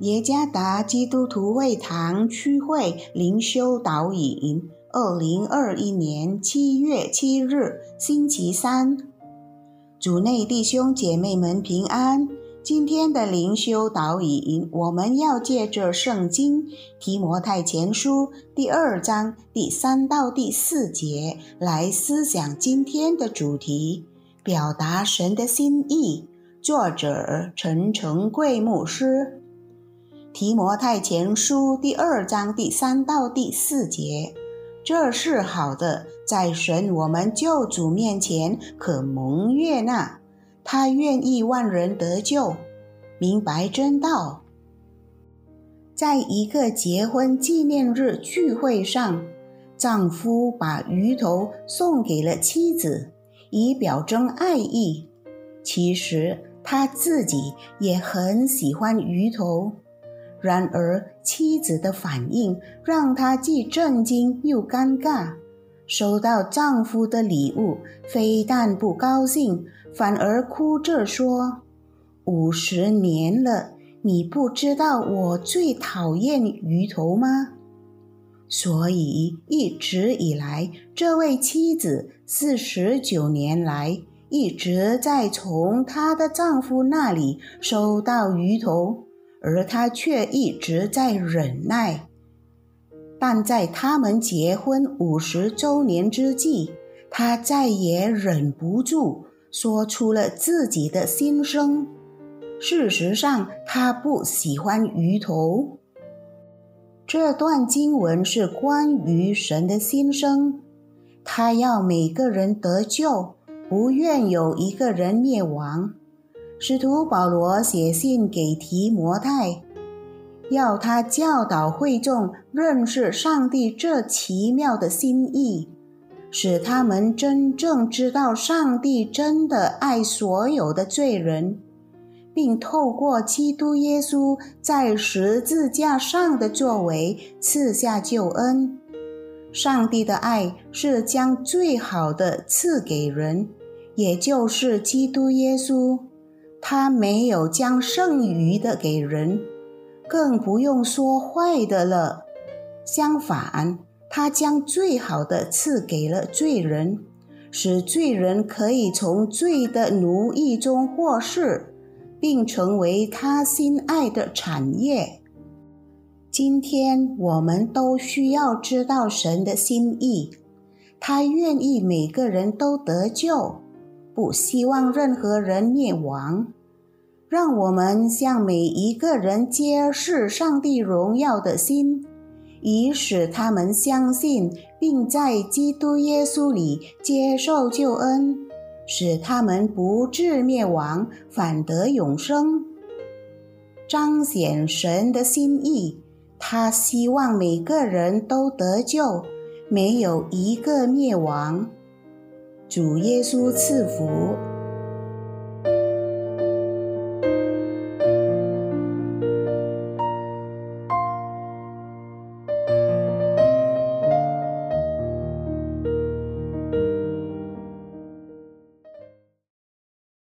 耶加达基督徒会堂区会灵修导引，二零二一年七月七日，星期三，主内弟兄姐妹们平安。今天的灵修导引，我们要借着圣经提摩太前书第二章第三到第四节来思想今天的主题，表达神的心意。作者陈成贵牧师。提摩太前书第二章第三到第四节，这是好的，在神我们救主面前可蒙悦纳。他愿意万人得救，明白真道。在一个结婚纪念日聚会上，丈夫把鱼头送给了妻子，以表征爱意。其实他自己也很喜欢鱼头。然而，妻子的反应让她既震惊又尴尬。收到丈夫的礼物，非但不高兴，反而哭着说：“五十年了，你不知道我最讨厌鱼头吗？”所以，一直以来，这位妻子四十九年来一直在从她的丈夫那里收到鱼头。而他却一直在忍耐，但在他们结婚五十周年之际，他再也忍不住，说出了自己的心声。事实上，他不喜欢鱼头。这段经文是关于神的心声，他要每个人得救，不愿有一个人灭亡。使徒保罗写信给提摩太，要他教导会众认识上帝这奇妙的心意，使他们真正知道上帝真的爱所有的罪人，并透过基督耶稣在十字架上的作为赐下救恩。上帝的爱是将最好的赐给人，也就是基督耶稣。他没有将剩余的给人，更不用说坏的了。相反，他将最好的赐给了罪人，使罪人可以从罪的奴役中获释，并成为他心爱的产业。今天我们都需要知道神的心意，他愿意每个人都得救，不希望任何人灭亡。让我们向每一个人揭示上帝荣耀的心，以使他们相信，并在基督耶稣里接受救恩，使他们不至灭亡，反得永生。彰显神的心意，他希望每个人都得救，没有一个灭亡。主耶稣赐福。